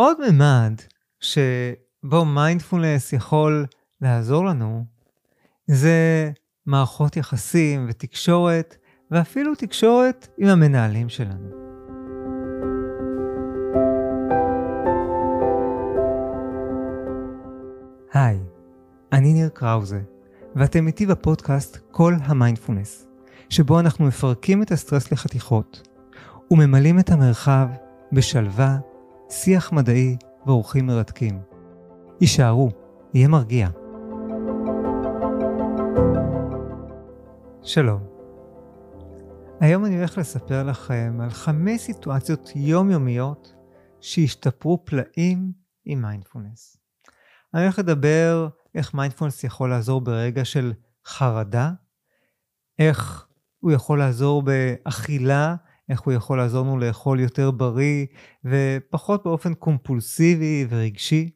עוד ממד שבו מיינדפולנס יכול לעזור לנו, זה מערכות יחסים ותקשורת, ואפילו תקשורת עם המנהלים שלנו. היי, אני ניר קראוזה, ואתם איתי בפודקאסט כל המיינדפולנס, שבו אנחנו מפרקים את הסטרס לחתיכות, וממלאים את המרחב בשלווה, שיח מדעי ואורחים מרתקים. הישארו, יהיה מרגיע. שלום. היום אני הולך לספר לכם על חמש סיטואציות יומיומיות שהשתפרו פלאים עם מיינדפולנס. אני הולך לדבר איך מיינדפולנס יכול לעזור ברגע של חרדה, איך הוא יכול לעזור באכילה, איך הוא יכול לעזור לנו לאכול יותר בריא ופחות באופן קומפולסיבי ורגשי.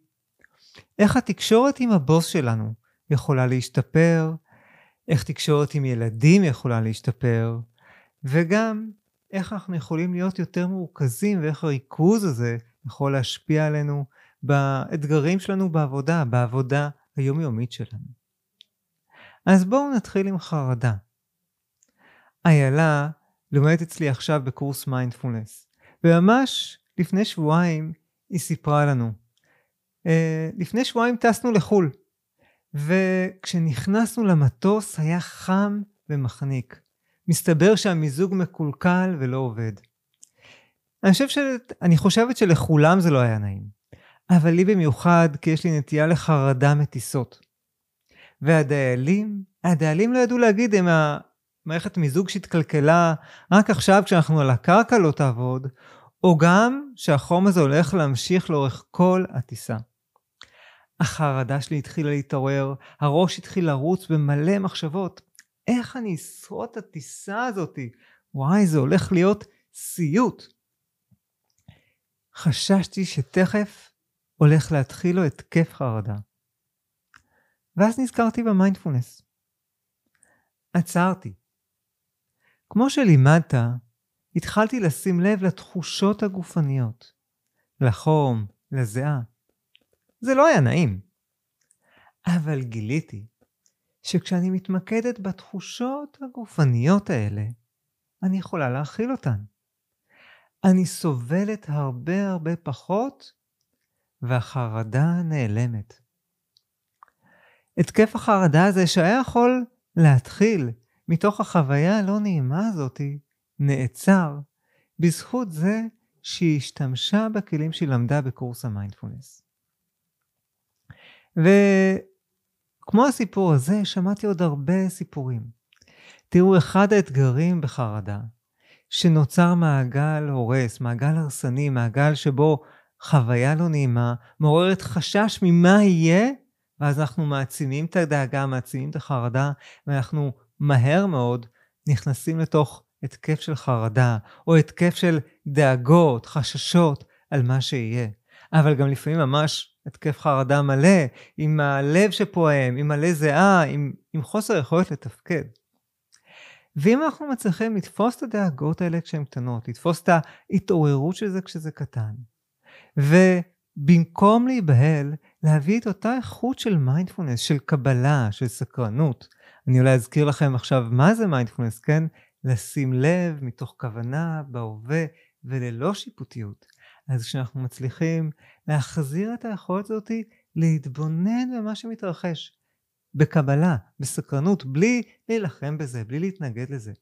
איך התקשורת עם הבוס שלנו יכולה להשתפר, איך תקשורת עם ילדים יכולה להשתפר, וגם איך אנחנו יכולים להיות יותר מורכזים ואיך הריכוז הזה יכול להשפיע עלינו באתגרים שלנו בעבודה, בעבודה היומיומית שלנו. אז בואו נתחיל עם חרדה. איילה לומדת אצלי עכשיו בקורס מיינדפולנס, וממש לפני שבועיים היא סיפרה לנו. Uh, לפני שבועיים טסנו לחו"ל, וכשנכנסנו למטוס היה חם ומחניק. מסתבר שהמיזוג מקולקל ולא עובד. אני, חושב ש... אני חושבת שלכולם זה לא היה נעים, אבל לי במיוחד כי יש לי נטייה לחרדה מטיסות. והדיילים, הדיילים לא ידעו להגיד אם המערכת מיזוג שהתקלקלה רק עכשיו כשאנחנו על הקרקע לא תעבוד, או גם שהחום הזה הולך להמשיך לאורך כל הטיסה. החרדה שלי התחילה להתעורר, הראש התחיל לרוץ במלא מחשבות. איך אני אשרוד את הטיסה הזאתי? וואי, זה הולך להיות סיוט. חששתי שתכף הולך להתחיל לו התקף חרדה. ואז נזכרתי במיינדפולנס. עצרתי. כמו שלימדת, התחלתי לשים לב לתחושות הגופניות, לחום, לזיעה. זה לא היה נעים. אבל גיליתי שכשאני מתמקדת בתחושות הגופניות האלה, אני יכולה להכיל אותן. אני סובלת הרבה הרבה פחות, והחרדה נעלמת. התקף החרדה הזה שהיה יכול להתחיל מתוך החוויה הלא נעימה הזאתי, נעצר בזכות זה שהיא השתמשה בכלים שהיא למדה בקורס המיינדפולנס. וכמו הסיפור הזה, שמעתי עוד הרבה סיפורים. תראו, אחד האתגרים בחרדה, שנוצר מעגל הורס, מעגל הרסני, מעגל שבו חוויה לא נעימה, מעוררת חשש ממה יהיה, ואז אנחנו מעצימים את הדאגה, מעצימים את החרדה, ואנחנו מהר מאוד נכנסים לתוך התקף של חרדה, או התקף של דאגות, חששות על מה שיהיה. אבל גם לפעמים ממש התקף חרדה מלא, עם הלב שפועם, עם מלא זיעה, עם, עם חוסר יכולת לתפקד. ואם אנחנו מצליחים לתפוס את הדאגות האלה כשהן קטנות, לתפוס את ההתעוררות של זה כשזה קטן, ובמקום להיבהל, להביא את אותה איכות של מיינדפולנס, של קבלה, של סקרנות. אני אולי אזכיר לכם עכשיו מה זה מיינדפולנס, כן? לשים לב מתוך כוונה בהווה וללא שיפוטיות. אז כשאנחנו מצליחים להחזיר את היכולת הזאת להתבונן במה שמתרחש, בקבלה, בסקרנות, בלי להילחם בזה, בלי להתנגד לזה.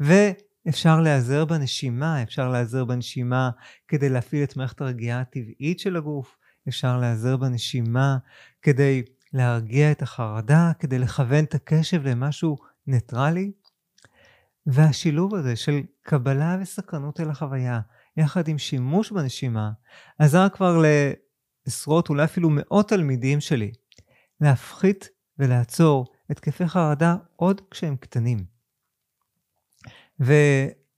ואפשר להיעזר בנשימה, אפשר להיעזר בנשימה כדי להפעיל את מערכת הרגיעה הטבעית של הגוף, אפשר להיעזר בנשימה כדי להרגיע את החרדה, כדי לכוון את הקשב למשהו ניטרלי. והשילוב הזה של קבלה וסקרנות אל החוויה, יחד עם שימוש בנשימה, עזר כבר לעשרות, אולי אפילו מאות תלמידים שלי, להפחית ולעצור התקפי חרדה עוד כשהם קטנים.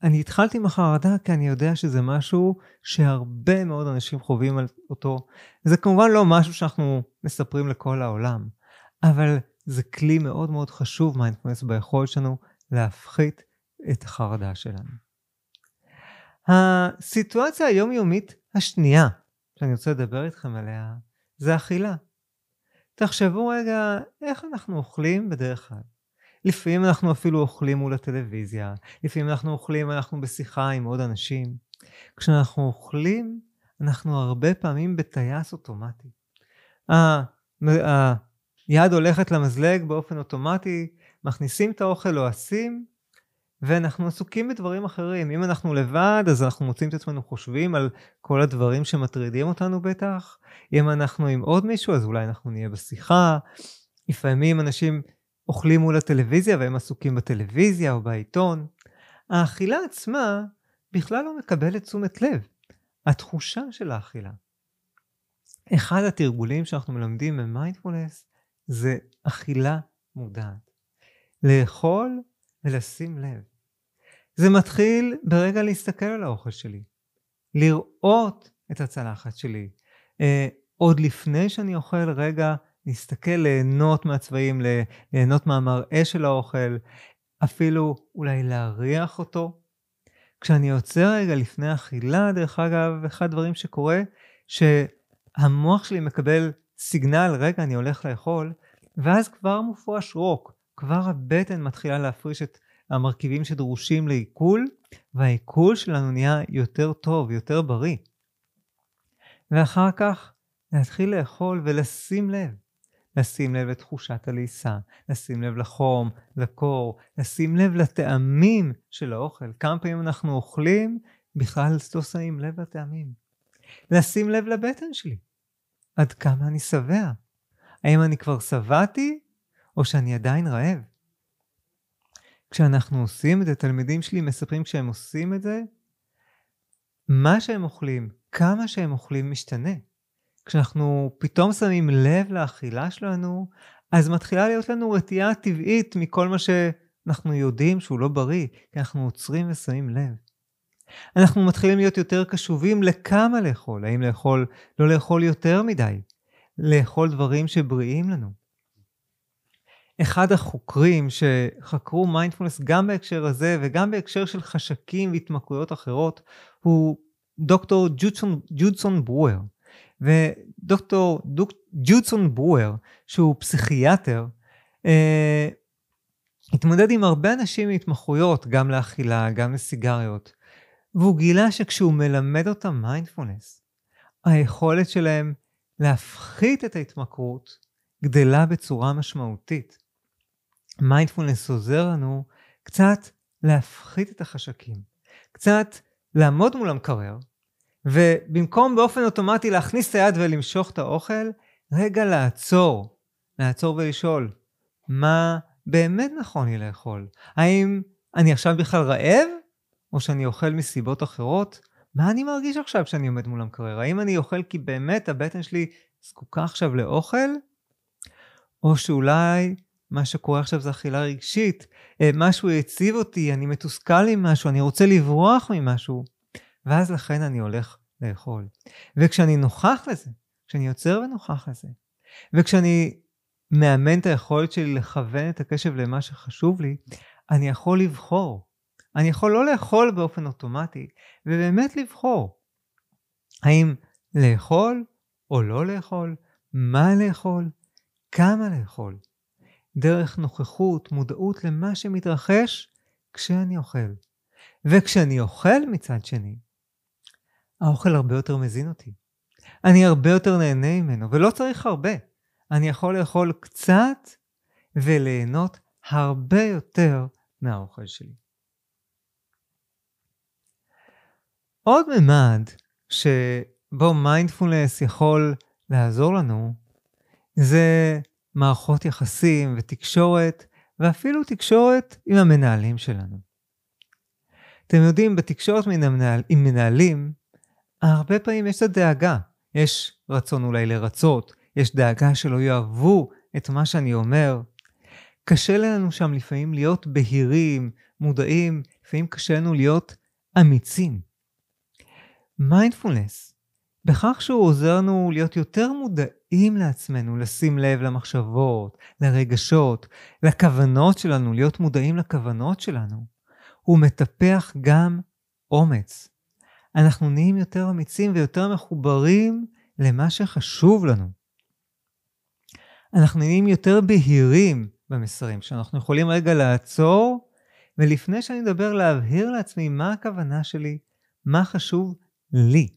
ואני התחלתי עם החרדה כי אני יודע שזה משהו שהרבה מאוד אנשים חווים על אותו. זה כמובן לא משהו שאנחנו מספרים לכל העולם, אבל זה כלי מאוד מאוד חשוב מיינדפולנס ביכולת שלנו להפחית את החרדה שלנו. הסיטואציה היומיומית השנייה שאני רוצה לדבר איתכם עליה, זה אכילה. תחשבו רגע איך אנחנו אוכלים בדרך כלל. לפעמים אנחנו אפילו אוכלים מול הטלוויזיה, לפעמים אנחנו אוכלים, אנחנו בשיחה עם עוד אנשים. כשאנחנו אוכלים, אנחנו הרבה פעמים בטייס אוטומטי. היד הולכת למזלג באופן אוטומטי, מכניסים את האוכל, לועסים, ואנחנו עסוקים בדברים אחרים. אם אנחנו לבד, אז אנחנו מוצאים את עצמנו חושבים על כל הדברים שמטרידים אותנו בטח. אם אנחנו עם עוד מישהו, אז אולי אנחנו נהיה בשיחה. לפעמים אנשים אוכלים מול הטלוויזיה והם עסוקים בטלוויזיה או בעיתון. האכילה עצמה בכלל לא מקבלת תשומת לב. התחושה של האכילה. אחד התרגולים שאנחנו מלמדים במיינדפולנס זה אכילה מודעת. לאכול ולשים לב. זה מתחיל ברגע להסתכל על האוכל שלי, לראות את הצלחת שלי. אה, עוד לפני שאני אוכל, רגע להסתכל, ליהנות מהצבעים, ליהנות מהמראה של האוכל, אפילו אולי להריח אותו. כשאני עוצר רגע לפני אכילה, דרך אגב, אחד הדברים שקורה, שהמוח שלי מקבל סיגנל, רגע, אני הולך לאכול, ואז כבר מופרש רוק, כבר הבטן מתחילה להפריש את המרכיבים שדרושים לעיכול, והעיכול שלנו נהיה יותר טוב, יותר בריא. ואחר כך להתחיל לאכול ולשים לב. לשים לב לתחושת הליסה, לשים לב לחום, לקור, לשים לב לטעמים של האוכל. כמה פעמים אנחנו אוכלים, בכלל לא שמים לב לטעמים. לשים לב לבטן שלי. עד כמה אני שבע. האם אני כבר שבעתי, או שאני עדיין רעב? כשאנחנו עושים את זה, תלמידים שלי מספרים כשהם עושים את זה, מה שהם אוכלים, כמה שהם אוכלים משתנה. כשאנחנו פתאום שמים לב לאכילה שלנו, אז מתחילה להיות לנו רתיעה טבעית מכל מה שאנחנו יודעים שהוא לא בריא, כי אנחנו עוצרים ושמים לב. אנחנו מתחילים להיות יותר קשובים לכמה לאכול, האם לאכול, לא לאכול יותר מדי, לאכול דברים שבריאים לנו. אחד החוקרים שחקרו מיינדפולנס גם בהקשר הזה וגם בהקשר של חשקים והתמכרויות אחרות הוא דוקטור ג'ודסון, ברואר. ודוקטור דוק, ג'ודסון ברואר, שהוא פסיכיאטר, אה, התמודד עם הרבה אנשים עם התמכרויות, גם לאכילה, גם לסיגריות, והוא גילה שכשהוא מלמד אותם מיינדפולנס, היכולת שלהם להפחית את ההתמכרות גדלה בצורה משמעותית. מיינדפולנס עוזר לנו קצת להפחית את החשקים, קצת לעמוד מול המקרר, ובמקום באופן אוטומטי להכניס את היד ולמשוך את האוכל, רגע לעצור, לעצור ולשאול, מה באמת נכון לי לאכול? האם אני עכשיו בכלל רעב, או שאני אוכל מסיבות אחרות? מה אני מרגיש עכשיו כשאני עומד מול המקרר? האם אני אוכל כי באמת הבטן שלי זקוקה עכשיו לאוכל? או שאולי מה שקורה עכשיו זה אכילה רגשית, אה, משהו הציב אותי, אני מתוסכל עם משהו, אני רוצה לברוח ממשהו, ואז לכן אני הולך לאכול. וכשאני נוכח לזה, כשאני יוצר ונוכח לזה, וכשאני מאמן את היכולת שלי לכוון את הקשב למה שחשוב לי, אני יכול לבחור. אני יכול לא לאכול באופן אוטומטי, ובאמת לבחור. האם לאכול או לא לאכול, מה לאכול, כמה לאכול. דרך נוכחות, מודעות למה שמתרחש כשאני אוכל. וכשאני אוכל מצד שני, האוכל הרבה יותר מזין אותי. אני הרבה יותר נהנה ממנו, ולא צריך הרבה. אני יכול לאכול קצת וליהנות הרבה יותר מהאוכל שלי. עוד ממד שבו מיינדפולנס יכול לעזור לנו, זה מערכות יחסים ותקשורת, ואפילו תקשורת עם המנהלים שלנו. אתם יודעים, בתקשורת המנהל, עם מנהלים, הרבה פעמים יש את הדאגה. יש רצון אולי לרצות, יש דאגה שלא יאהבו את מה שאני אומר. קשה לנו שם לפעמים להיות בהירים, מודעים, לפעמים קשה לנו להיות אמיצים. מיינדפולנס, בכך שהוא עוזר לנו להיות יותר מודעים לעצמנו, לשים לב למחשבות, לרגשות, לכוונות שלנו, להיות מודעים לכוונות שלנו, הוא מטפח גם אומץ. אנחנו נהיים יותר אמיצים ויותר מחוברים למה שחשוב לנו. אנחנו נהיים יותר בהירים במסרים, שאנחנו יכולים רגע לעצור, ולפני שאני מדבר להבהיר לעצמי מה הכוונה שלי, מה חשוב לי.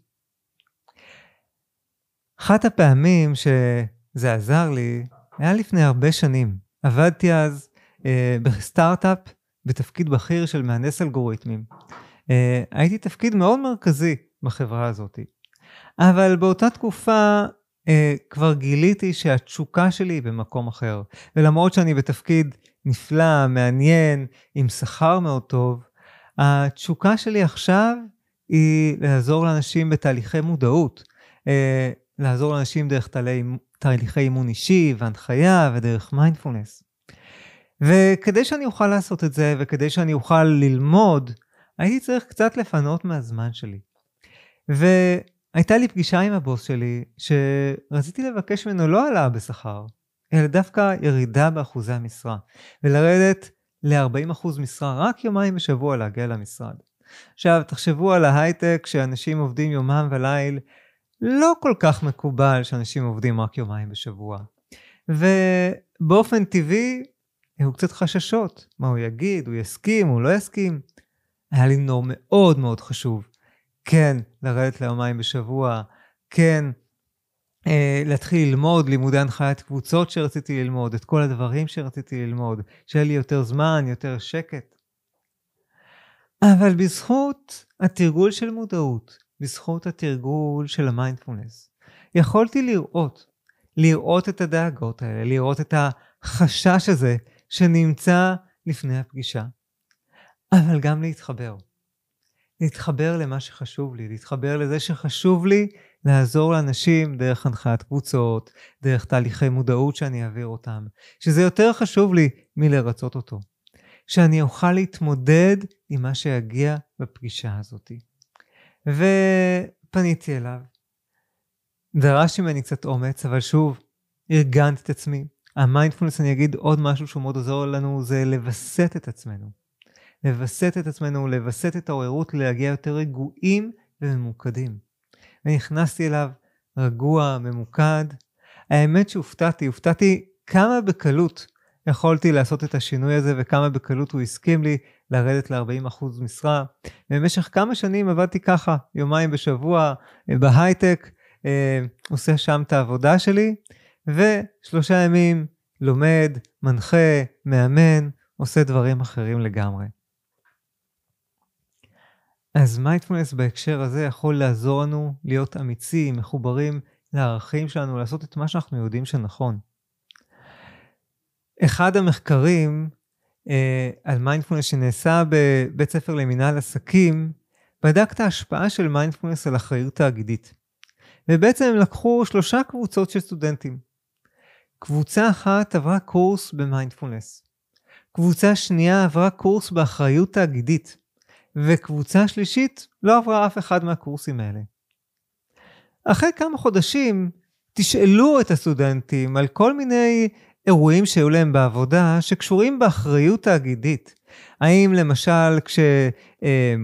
אחת הפעמים שזה עזר לי, היה לפני הרבה שנים. עבדתי אז אה, בסטארט-אפ בתפקיד בכיר של מהנדס אלגוריתמים. אה, הייתי תפקיד מאוד מרכזי בחברה הזאת. אבל באותה תקופה אה, כבר גיליתי שהתשוקה שלי היא במקום אחר. ולמרות שאני בתפקיד נפלא, מעניין, עם שכר מאוד טוב, התשוקה שלי עכשיו היא לעזור לאנשים בתהליכי מודעות. אה, לעזור לאנשים דרך תהליכי אימון אישי והנחיה ודרך מיינדפולנס. וכדי שאני אוכל לעשות את זה וכדי שאני אוכל ללמוד, הייתי צריך קצת לפנות מהזמן שלי. והייתה לי פגישה עם הבוס שלי, שרציתי לבקש ממנו לא העלאה בשכר, אלא דווקא ירידה באחוזי המשרה, ולרדת ל-40% משרה רק יומיים בשבוע להגיע למשרד. עכשיו, תחשבו על ההייטק שאנשים עובדים יומם וליל, לא כל כך מקובל שאנשים עובדים רק יומיים בשבוע. ובאופן טבעי, היו קצת חששות, מה הוא יגיד, הוא יסכים, הוא לא יסכים. היה לי נור מאוד מאוד חשוב. כן, לרדת ליומיים בשבוע, כן, אה, להתחיל ללמוד לימודי הנחיית קבוצות שרציתי ללמוד, את כל הדברים שרציתי ללמוד, שיהיה לי יותר זמן, יותר שקט. אבל בזכות התרגול של מודעות, בזכות התרגול של המיינדפולנס, יכולתי לראות, לראות את הדאגות האלה, לראות את החשש הזה שנמצא לפני הפגישה, אבל גם להתחבר. להתחבר למה שחשוב לי, להתחבר לזה שחשוב לי לעזור לאנשים דרך הנחיית קבוצות, דרך תהליכי מודעות שאני אעביר אותם, שזה יותר חשוב לי מלרצות אותו. שאני אוכל להתמודד עם מה שיגיע בפגישה הזאת. ופניתי אליו. דרש ממני קצת אומץ, אבל שוב, ארגנתי את עצמי. המיינדפולנס, אני אגיד עוד משהו שהוא מאוד עוזר לנו, זה לווסת את עצמנו. לווסת את עצמנו, לווסת את העוררות, להגיע יותר רגועים וממוקדים. ונכנסתי אליו רגוע, ממוקד. האמת שהופתעתי, הופתעתי כמה בקלות יכולתי לעשות את השינוי הזה וכמה בקלות הוא הסכים לי לרדת ל-40% משרה. במשך כמה שנים עבדתי ככה, יומיים בשבוע אה, בהייטק, אה, עושה שם את העבודה שלי, ושלושה ימים לומד, מנחה, מאמן, עושה דברים אחרים לגמרי. אז מיינדפולנס בהקשר הזה יכול לעזור לנו להיות אמיצים, מחוברים לערכים שלנו, לעשות את מה שאנחנו יודעים שנכון. אחד המחקרים אה, על מיינדפולנס שנעשה בבית ספר למינהל עסקים, בדק את ההשפעה של מיינדפולנס על אחריות תאגידית. ובעצם הם לקחו שלושה קבוצות של סטודנטים. קבוצה אחת עברה קורס במיינדפולנס. קבוצה שנייה עברה קורס באחריות תאגידית. וקבוצה שלישית לא עברה אף אחד מהקורסים האלה. אחרי כמה חודשים תשאלו את הסטודנטים על כל מיני אירועים שהיו להם בעבודה שקשורים באחריות תאגידית. האם למשל כש... אה,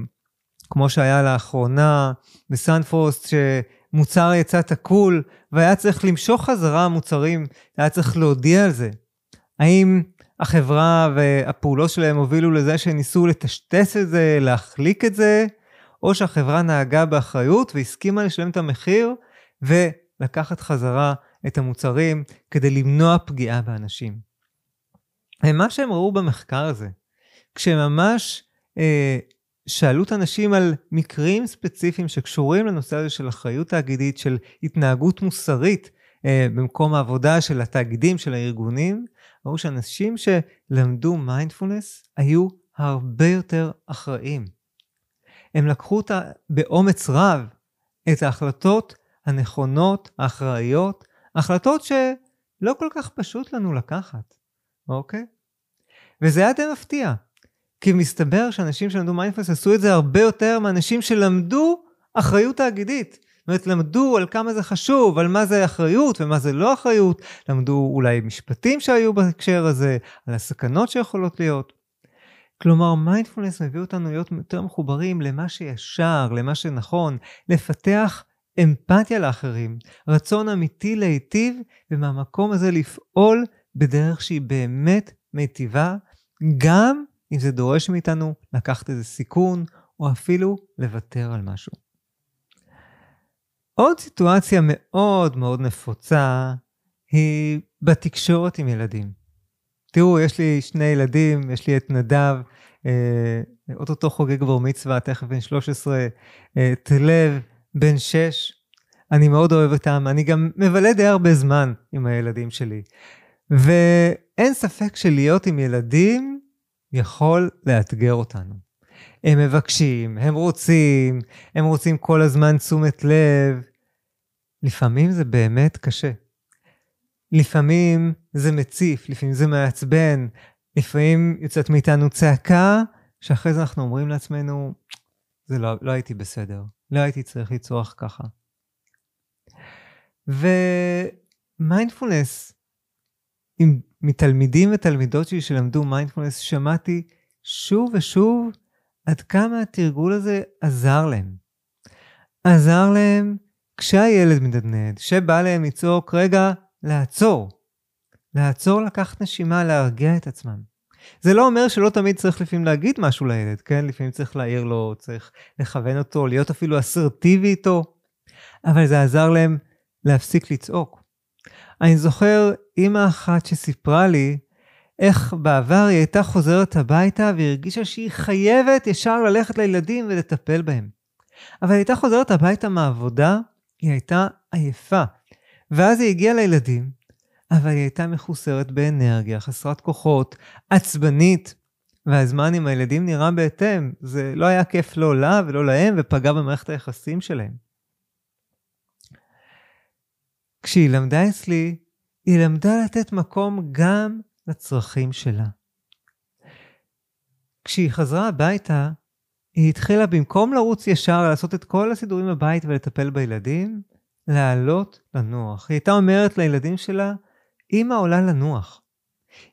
כמו שהיה לאחרונה בסנפרוסט, שמוצר יצא תקול והיה צריך למשוך חזרה מוצרים, היה צריך להודיע על זה. האם החברה והפעולות שלהם הובילו לזה שניסו לטשטש את זה, להחליק את זה, או שהחברה נהגה באחריות והסכימה לשלם את המחיר ולקחת חזרה את המוצרים כדי למנוע פגיעה באנשים. ומה שהם ראו במחקר הזה, כשממש אה, שאלו את האנשים על מקרים ספציפיים שקשורים לנושא הזה של אחריות תאגידית, של התנהגות מוסרית אה, במקום העבודה של התאגידים, של הארגונים, ראו שאנשים שלמדו מיינדפולנס היו הרבה יותר אחראים. הם לקחו אותה באומץ רב, את ההחלטות הנכונות, האחראיות, החלטות שלא כל כך פשוט לנו לקחת, אוקיי? וזה היה די מפתיע, כי מסתבר שאנשים שלמדו מיינדפולנס עשו את זה הרבה יותר מאנשים שלמדו אחריות תאגידית. אומרת, למדו על כמה זה חשוב, על מה זה אחריות ומה זה לא אחריות, למדו אולי משפטים שהיו בהקשר הזה, על הסכנות שיכולות להיות. כלומר, מיינדפולנס מביא אותנו להיות יותר מחוברים למה שישר, למה שנכון, לפתח אמפתיה לאחרים, רצון אמיתי להיטיב, ומהמקום הזה לפעול בדרך שהיא באמת מיטיבה, גם אם זה דורש מאיתנו לקחת איזה סיכון, או אפילו לוותר על משהו. עוד סיטואציה מאוד מאוד נפוצה היא בתקשורת עם ילדים. תראו, יש לי שני ילדים, יש לי את נדב, אה, אוטוטו חוגג בר מצווה, תכף בן 13, אה, את לב, בן 6. אני מאוד אוהב אותם, אני גם מבלה די הרבה זמן עם הילדים שלי. ואין ספק שלהיות עם ילדים יכול לאתגר אותנו. הם מבקשים, הם רוצים, הם רוצים כל הזמן תשומת לב. לפעמים זה באמת קשה. לפעמים זה מציף, לפעמים זה מעצבן, לפעמים יוצאת מאיתנו צעקה, שאחרי זה אנחנו אומרים לעצמנו, זה לא, לא הייתי בסדר, לא הייתי צריך לצרוח ככה. ומיינדפולנס, מתלמידים ותלמידות שלי שלמדו מיינדפולנס, שמעתי שוב ושוב עד כמה התרגול הזה עזר להם. עזר להם כשהילד מנדנד, שבא להם לצעוק, רגע, לעצור. לעצור, לקחת נשימה, להרגיע את עצמם. זה לא אומר שלא תמיד צריך לפעמים להגיד משהו לילד, כן? לפעמים צריך להעיר לו, צריך לכוון אותו, להיות אפילו אסרטיבי איתו, אבל זה עזר להם להפסיק לצעוק. אני זוכר אימא אחת שסיפרה לי איך בעבר היא הייתה חוזרת הביתה והרגישה שהיא חייבת ישר ללכת לילדים ולטפל בהם. אבל היא הייתה חוזרת הביתה מהעבודה, היא הייתה עייפה. ואז היא הגיעה לילדים, אבל היא הייתה מחוסרת באנרגיה, חסרת כוחות, עצבנית, והזמן עם הילדים נראה בהתאם. זה לא היה כיף לא לה ולא להם, ופגע במערכת היחסים שלהם. כשהיא למדה אצלי, היא למדה לתת מקום גם לצרכים שלה. כשהיא חזרה הביתה, היא התחילה במקום לרוץ ישר לעשות את כל הסידורים בבית ולטפל בילדים, לעלות לנוח. היא הייתה אומרת לילדים שלה, אמא עולה לנוח.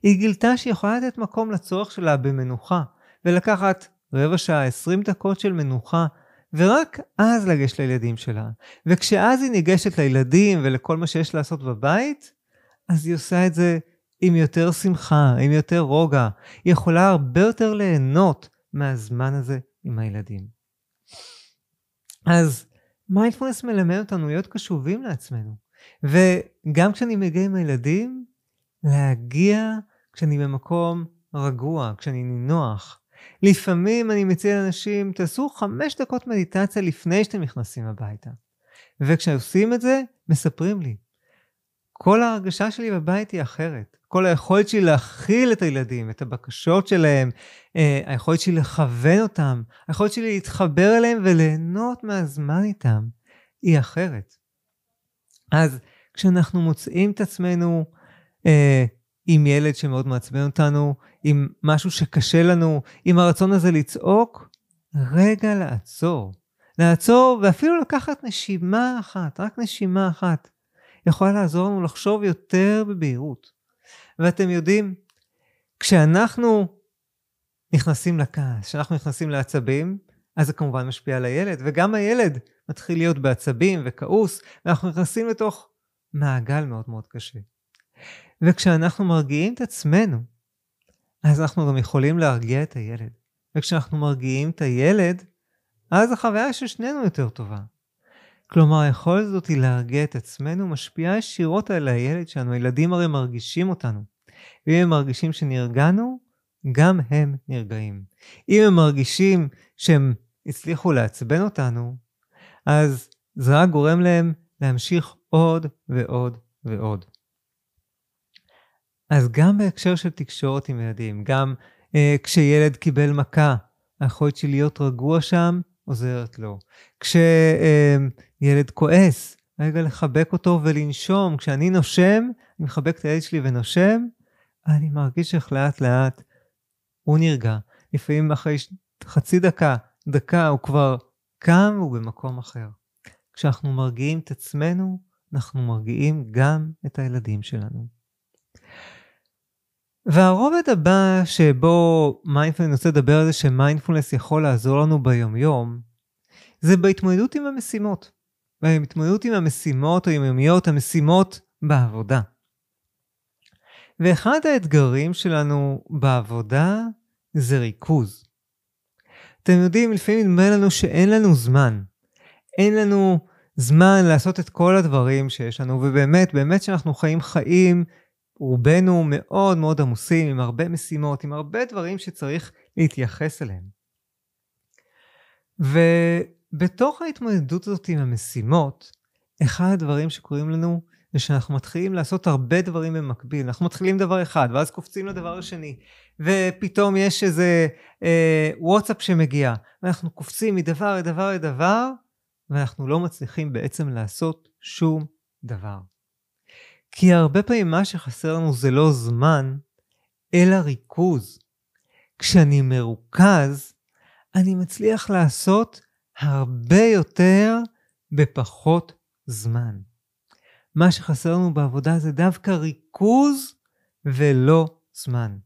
היא גילתה שהיא יכולה לתת מקום לצורך שלה במנוחה, ולקחת רבע שעה, עשרים דקות של מנוחה, ורק אז לגשת לילדים שלה. וכשאז היא ניגשת לילדים ולכל מה שיש לעשות בבית, אז היא עושה את זה עם יותר שמחה, עם יותר רוגע. היא יכולה הרבה יותר ליהנות מהזמן הזה עם הילדים. אז מיינדפולנס מלמד אותנו להיות קשובים לעצמנו. וגם כשאני מגיע עם הילדים, להגיע כשאני במקום רגוע, כשאני נינוח. לפעמים אני מציע לאנשים, תעשו חמש דקות מדיטציה לפני שאתם נכנסים הביתה. וכשעושים את זה, מספרים לי. כל ההרגשה שלי בבית היא אחרת. כל היכולת שלי להכיל את הילדים, את הבקשות שלהם, אה, היכולת שלי לכוון אותם, היכולת שלי להתחבר אליהם וליהנות מהזמן איתם, היא אחרת. אז כשאנחנו מוצאים את עצמנו אה, עם ילד שמאוד מעצבן אותנו, עם משהו שקשה לנו, עם הרצון הזה לצעוק, רגע לעצור. לעצור ואפילו לקחת נשימה אחת, רק נשימה אחת, יכולה לעזור לנו לחשוב יותר בבהירות. ואתם יודעים, כשאנחנו נכנסים לכעס, כשאנחנו נכנסים לעצבים, אז זה כמובן משפיע על הילד, וגם הילד מתחיל להיות בעצבים וכעוס, ואנחנו נכנסים לתוך מעגל מאוד מאוד קשה. וכשאנחנו מרגיעים את עצמנו, אז אנחנו גם יכולים להרגיע את הילד. וכשאנחנו מרגיעים את הילד, אז החוויה של שנינו יותר טובה. כלומר, היכולת הזאת היא להרגיע את עצמנו משפיעה ישירות על הילד שלנו. הילדים הרי מרגישים אותנו. ואם הם מרגישים שנרגענו, גם הם נרגעים. אם הם מרגישים שהם הצליחו לעצבן אותנו, אז זה רק גורם להם להמשיך עוד ועוד ועוד. אז גם בהקשר של תקשורת עם ילדים, גם אה, כשילד קיבל מכה, היכולת של להיות רגוע שם עוזרת לו. כשילד כועס, רגע לחבק אותו ולנשום. כשאני נושם, אני מחבק את הילד שלי ונושם, אני מרגיש איך לאט לאט הוא נרגע. לפעמים אחרי חצי דקה, דקה, הוא כבר קם, הוא במקום אחר. כשאנחנו מרגיעים את עצמנו, אנחנו מרגיעים גם את הילדים שלנו. והרובד הבא שבו מיינדפולנס, אני רוצה לדבר על זה שמיינדפולנס יכול לעזור לנו ביומיום, זה בהתמודדות עם המשימות. בהתמודדות עם המשימות היומיומיות, המשימות בעבודה. ואחד האתגרים שלנו בעבודה זה ריכוז. אתם יודעים, לפעמים נדמה לנו שאין לנו זמן. אין לנו זמן לעשות את כל הדברים שיש לנו, ובאמת, באמת שאנחנו חיים חיים, רובנו מאוד מאוד עמוסים, עם הרבה משימות, עם הרבה דברים שצריך להתייחס אליהם. ובתוך ההתמודדות הזאת עם המשימות, אחד הדברים שקורים לנו זה שאנחנו מתחילים לעשות הרבה דברים במקביל. אנחנו מתחילים דבר אחד, ואז קופצים לדבר השני, ופתאום יש איזה אה, וואטסאפ שמגיע, ואנחנו קופצים מדבר לדבר לדבר, ואנחנו לא מצליחים בעצם לעשות שום דבר. כי הרבה פעמים מה שחסר לנו זה לא זמן, אלא ריכוז. כשאני מרוכז, אני מצליח לעשות הרבה יותר בפחות זמן. מה שחסר לנו בעבודה זה דווקא ריכוז ולא זמן.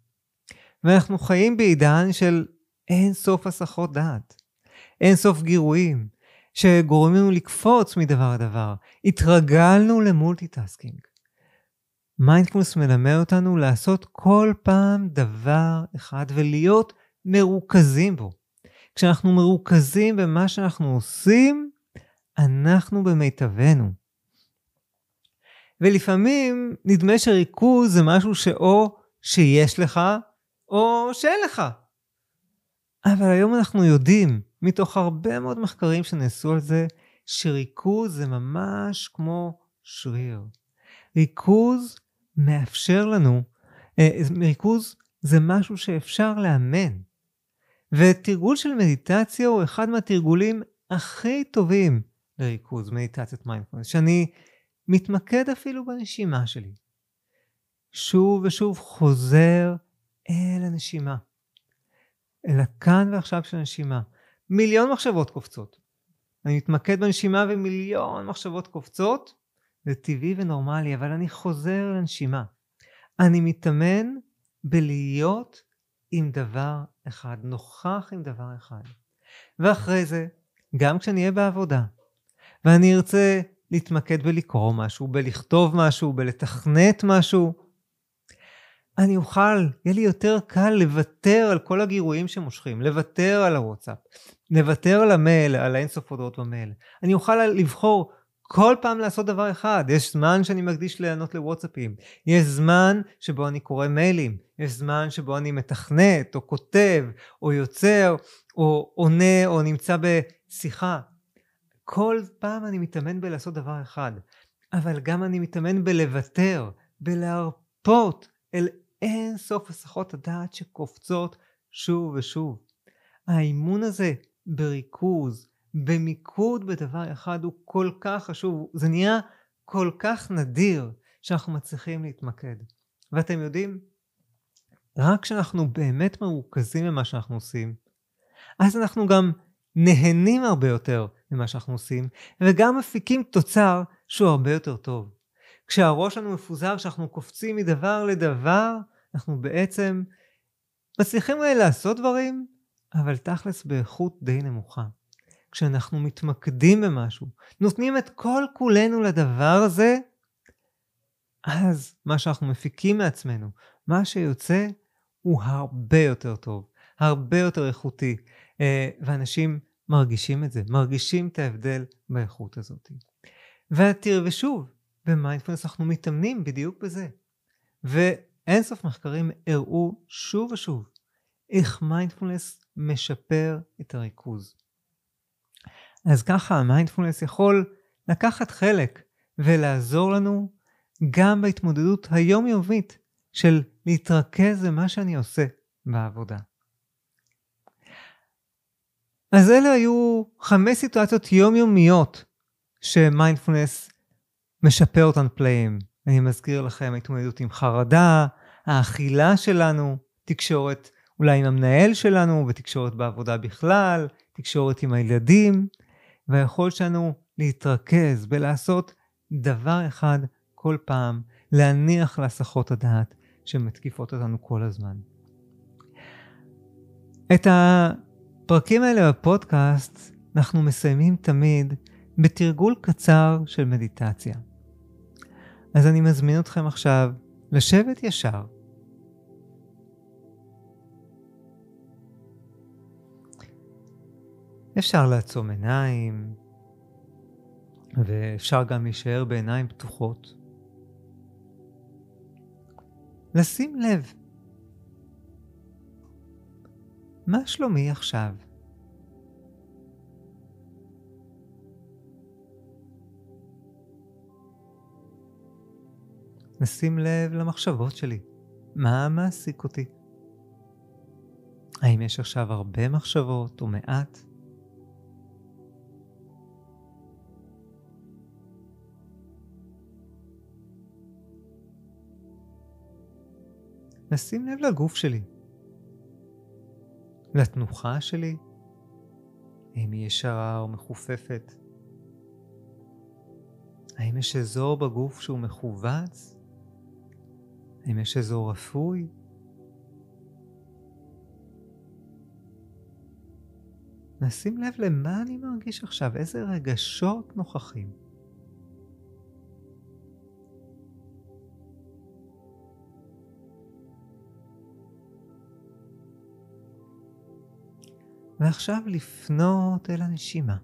ואנחנו חיים בעידן של אין סוף הסחות דעת, אין סוף גירויים, שגורמים לנו לקפוץ מדבר לדבר. התרגלנו ל multitasking. מיינדפולנס מלמד אותנו לעשות כל פעם דבר אחד ולהיות מרוכזים בו. כשאנחנו מרוכזים במה שאנחנו עושים, אנחנו במיטבנו. ולפעמים נדמה שריכוז זה משהו שאו שיש לך, או שאין לך. אבל היום אנחנו יודעים, מתוך הרבה מאוד מחקרים שנעשו על זה, שריכוז זה ממש כמו שריר. ריכוז מאפשר לנו, אה, ריכוז זה משהו שאפשר לאמן. ותרגול של מדיטציה הוא אחד מהתרגולים הכי טובים לריכוז, מדיטציית מיינדפלנס, שאני מתמקד אפילו בנשימה שלי. שוב ושוב חוזר אל הנשימה. אל הכאן ועכשיו של הנשימה. מיליון מחשבות קופצות. אני מתמקד בנשימה ומיליון מחשבות קופצות. זה טבעי ונורמלי, אבל אני חוזר לנשימה. אני מתאמן בלהיות עם דבר אחד, נוכח עם דבר אחד. ואחרי זה, גם כשאני אהיה בעבודה, ואני ארצה להתמקד בלקרוא משהו, בלכתוב משהו, בלתכנת משהו. אני אוכל, יהיה לי יותר קל לוותר על כל הגירויים שמושכים, לוותר על הוואטסאפ, לוותר על המייל, על האינסוף הודעות במייל. אני אוכל לבחור כל פעם לעשות דבר אחד. יש זמן שאני מקדיש לענות לוואטסאפים, יש זמן שבו אני קורא מיילים, יש זמן שבו אני מתכנת, או כותב, או יוצר, או עונה, או נמצא בשיחה. כל פעם אני מתאמן בלעשות דבר אחד, אבל גם אני מתאמן בלוותר, בלהרפות אל אין סוף הסחות הדעת שקופצות שוב ושוב. האימון הזה בריכוז, במיקוד בדבר אחד הוא כל כך חשוב, זה נהיה כל כך נדיר שאנחנו מצליחים להתמקד. ואתם יודעים, רק כשאנחנו באמת מרוכזים במה שאנחנו עושים, אז אנחנו גם נהנים הרבה יותר ממה שאנחנו עושים, וגם מפיקים תוצר שהוא הרבה יותר טוב. כשהראש שלנו מפוזר, כשאנחנו קופצים מדבר לדבר, אנחנו בעצם מצליחים לעשות דברים, אבל תכלס באיכות די נמוכה. כשאנחנו מתמקדים במשהו, נותנים את כל כולנו לדבר הזה, אז מה שאנחנו מפיקים מעצמנו, מה שיוצא, הוא הרבה יותר טוב, הרבה יותר איכותי, אה, ואנשים מרגישים את זה, מרגישים את ההבדל באיכות הזאת. ותראה, ושוב, במיינדפלנס אנחנו מתאמנים בדיוק בזה. ואינסוף מחקרים הראו שוב ושוב איך מיינדפלנס משפר את הריכוז. אז ככה המיינדפלנס יכול לקחת חלק ולעזור לנו גם בהתמודדות היומיומית של להתרכז במה שאני עושה בעבודה. אז אלה היו חמש סיטואציות יומיומיות שמיינדפולנס משפר אותן פלאים. אני מזכיר לכם ההתמודדות עם חרדה, האכילה שלנו, תקשורת אולי עם המנהל שלנו ותקשורת בעבודה בכלל, תקשורת עם הילדים, והיכולת שלנו להתרכז ולעשות דבר אחד כל פעם, להניח להסחות הדעת, שמתקיפות אותנו כל הזמן. את הפרקים האלה בפודקאסט אנחנו מסיימים תמיד בתרגול קצר של מדיטציה. אז אני מזמין אתכם עכשיו לשבת ישר. אפשר לעצום עיניים, ואפשר גם להישאר בעיניים פתוחות. לשים לב. מה שלומי עכשיו? לשים לב למחשבות שלי. מה מעסיק אותי? האם יש עכשיו הרבה מחשבות או מעט? לשים לב לגוף שלי, לתנוחה שלי, האם היא ישרה או מחופפת, האם יש אזור בגוף שהוא מכווץ, האם יש אזור רפוי, נשים לב למה אני מרגיש עכשיו, איזה רגשות נוכחים. ועכשיו לפנות אל הנשימה.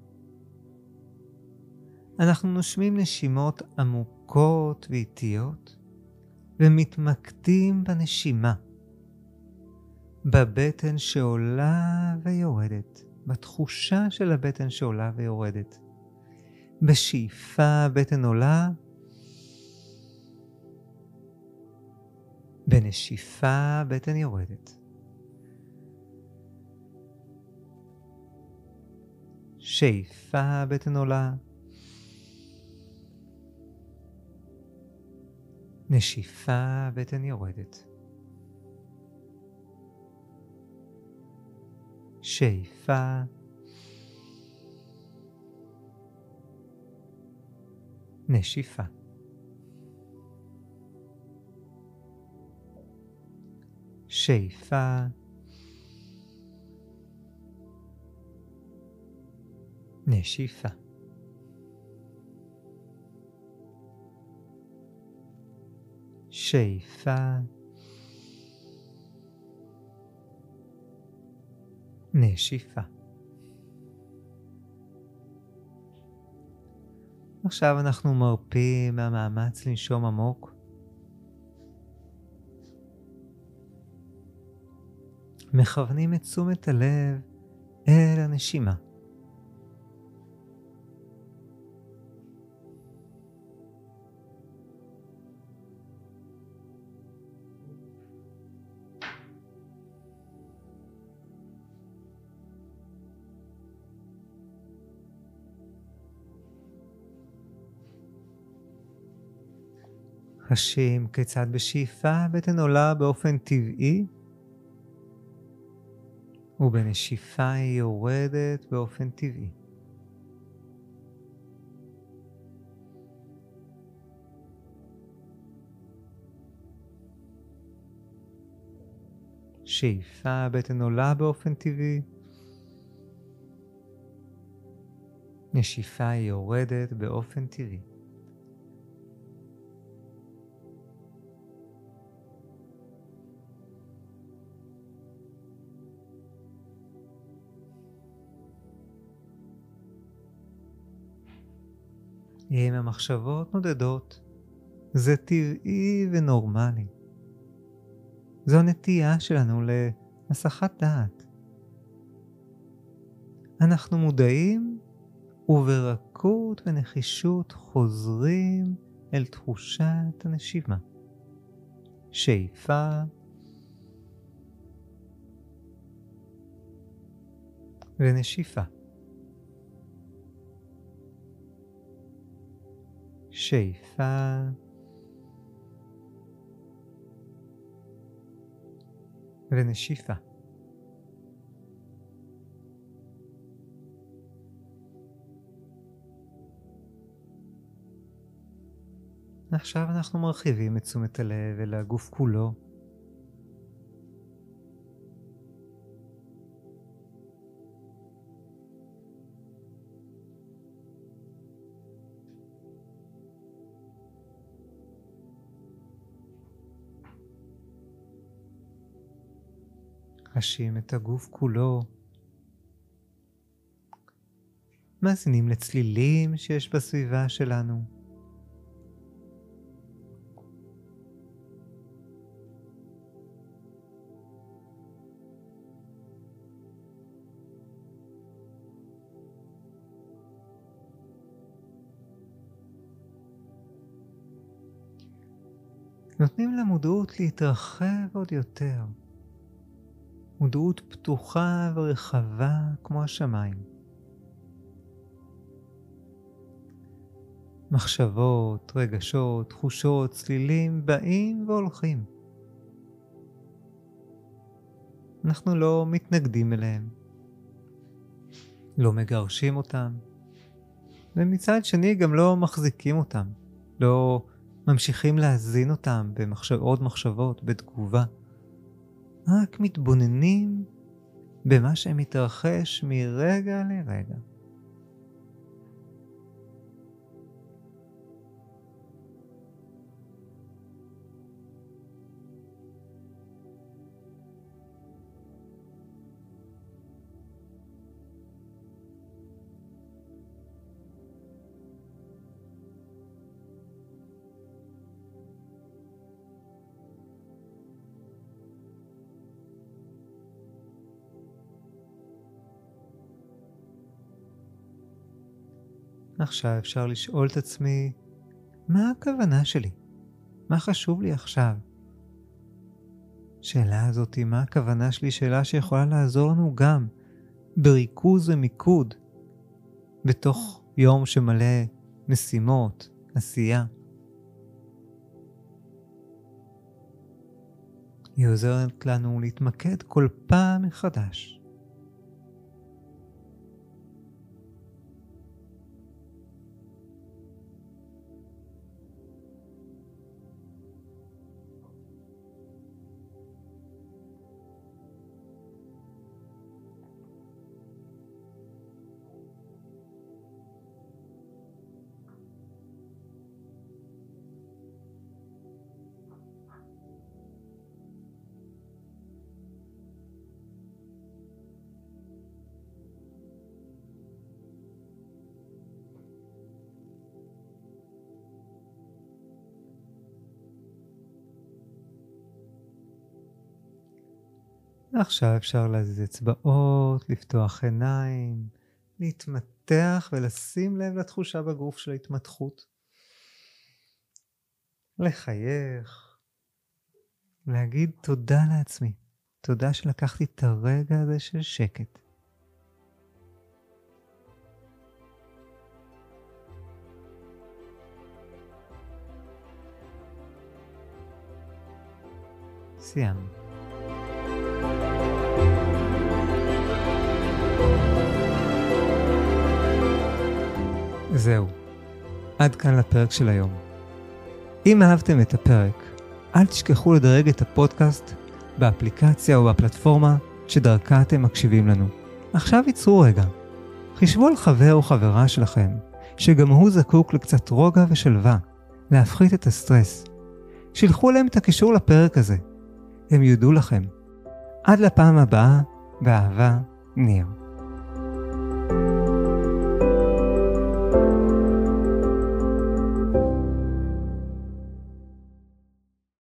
אנחנו נושמים נשימות עמוקות ואיטיות ומתמקדים בנשימה, בבטן שעולה ויורדת, בתחושה של הבטן שעולה ויורדת. בשאיפה הבטן עולה, בנשיפה הבטן יורדת. שאיפה בטן עולה. נשיפה בטן יורדת. שאיפה. נשיפה. שאיפה. נשיפה. שאיפה. נשיפה. עכשיו אנחנו מרפים מהמאמץ לנשום עמוק. מכוונים את תשומת הלב אל הנשימה. חשים כיצד בשאיפה הבטן עולה באופן טבעי, ובנשיפה היא יורדת באופן טבעי. שאיפה הבטן עולה באופן טבעי, נשיפה היא יורדת באופן טבעי. אם המחשבות נודדות, זה טבעי ונורמלי. זו נטייה שלנו להסחת דעת. אנחנו מודעים וברכות ונחישות חוזרים אל תחושת הנשימה. שאיפה ונשיפה. שאיפה ונשיפה. עכשיו אנחנו מרחיבים את תשומת הלב אל הגוף כולו. חשים את הגוף כולו. מאזינים לצלילים שיש בסביבה שלנו. נותנים למודעות להתרחב עוד יותר. מודעות פתוחה ורחבה כמו השמיים. מחשבות, רגשות, תחושות, צלילים באים והולכים. אנחנו לא מתנגדים אליהם, לא מגרשים אותם, ומצד שני גם לא מחזיקים אותם, לא ממשיכים להזין אותם בעוד מחשבות, בתגובה. רק מתבוננים במה שמתרחש מרגע לרגע. עכשיו אפשר לשאול את עצמי, מה הכוונה שלי? מה חשוב לי עכשיו? שאלה הזאת היא מה הכוונה שלי, שאלה שיכולה לעזור לנו גם בריכוז ומיקוד בתוך יום שמלא משימות, עשייה. היא עוזרת לנו להתמקד כל פעם מחדש עכשיו אפשר להזיז אצבעות, לפתוח עיניים, להתמתח ולשים לב לתחושה בגוף של ההתמתחות. לחייך, להגיד תודה לעצמי, תודה שלקחתי את הרגע הזה של שקט. סיימנו. זהו, עד כאן לפרק של היום. אם אהבתם את הפרק, אל תשכחו לדרג את הפודקאסט באפליקציה או בפלטפורמה שדרכה אתם מקשיבים לנו. עכשיו ייצרו רגע. חישבו על חבר או חברה שלכם, שגם הוא זקוק לקצת רוגע ושלווה, להפחית את הסטרס. שילחו להם את הקישור לפרק הזה. הם יודו לכם. עד לפעם הבאה, באהבה, ניר.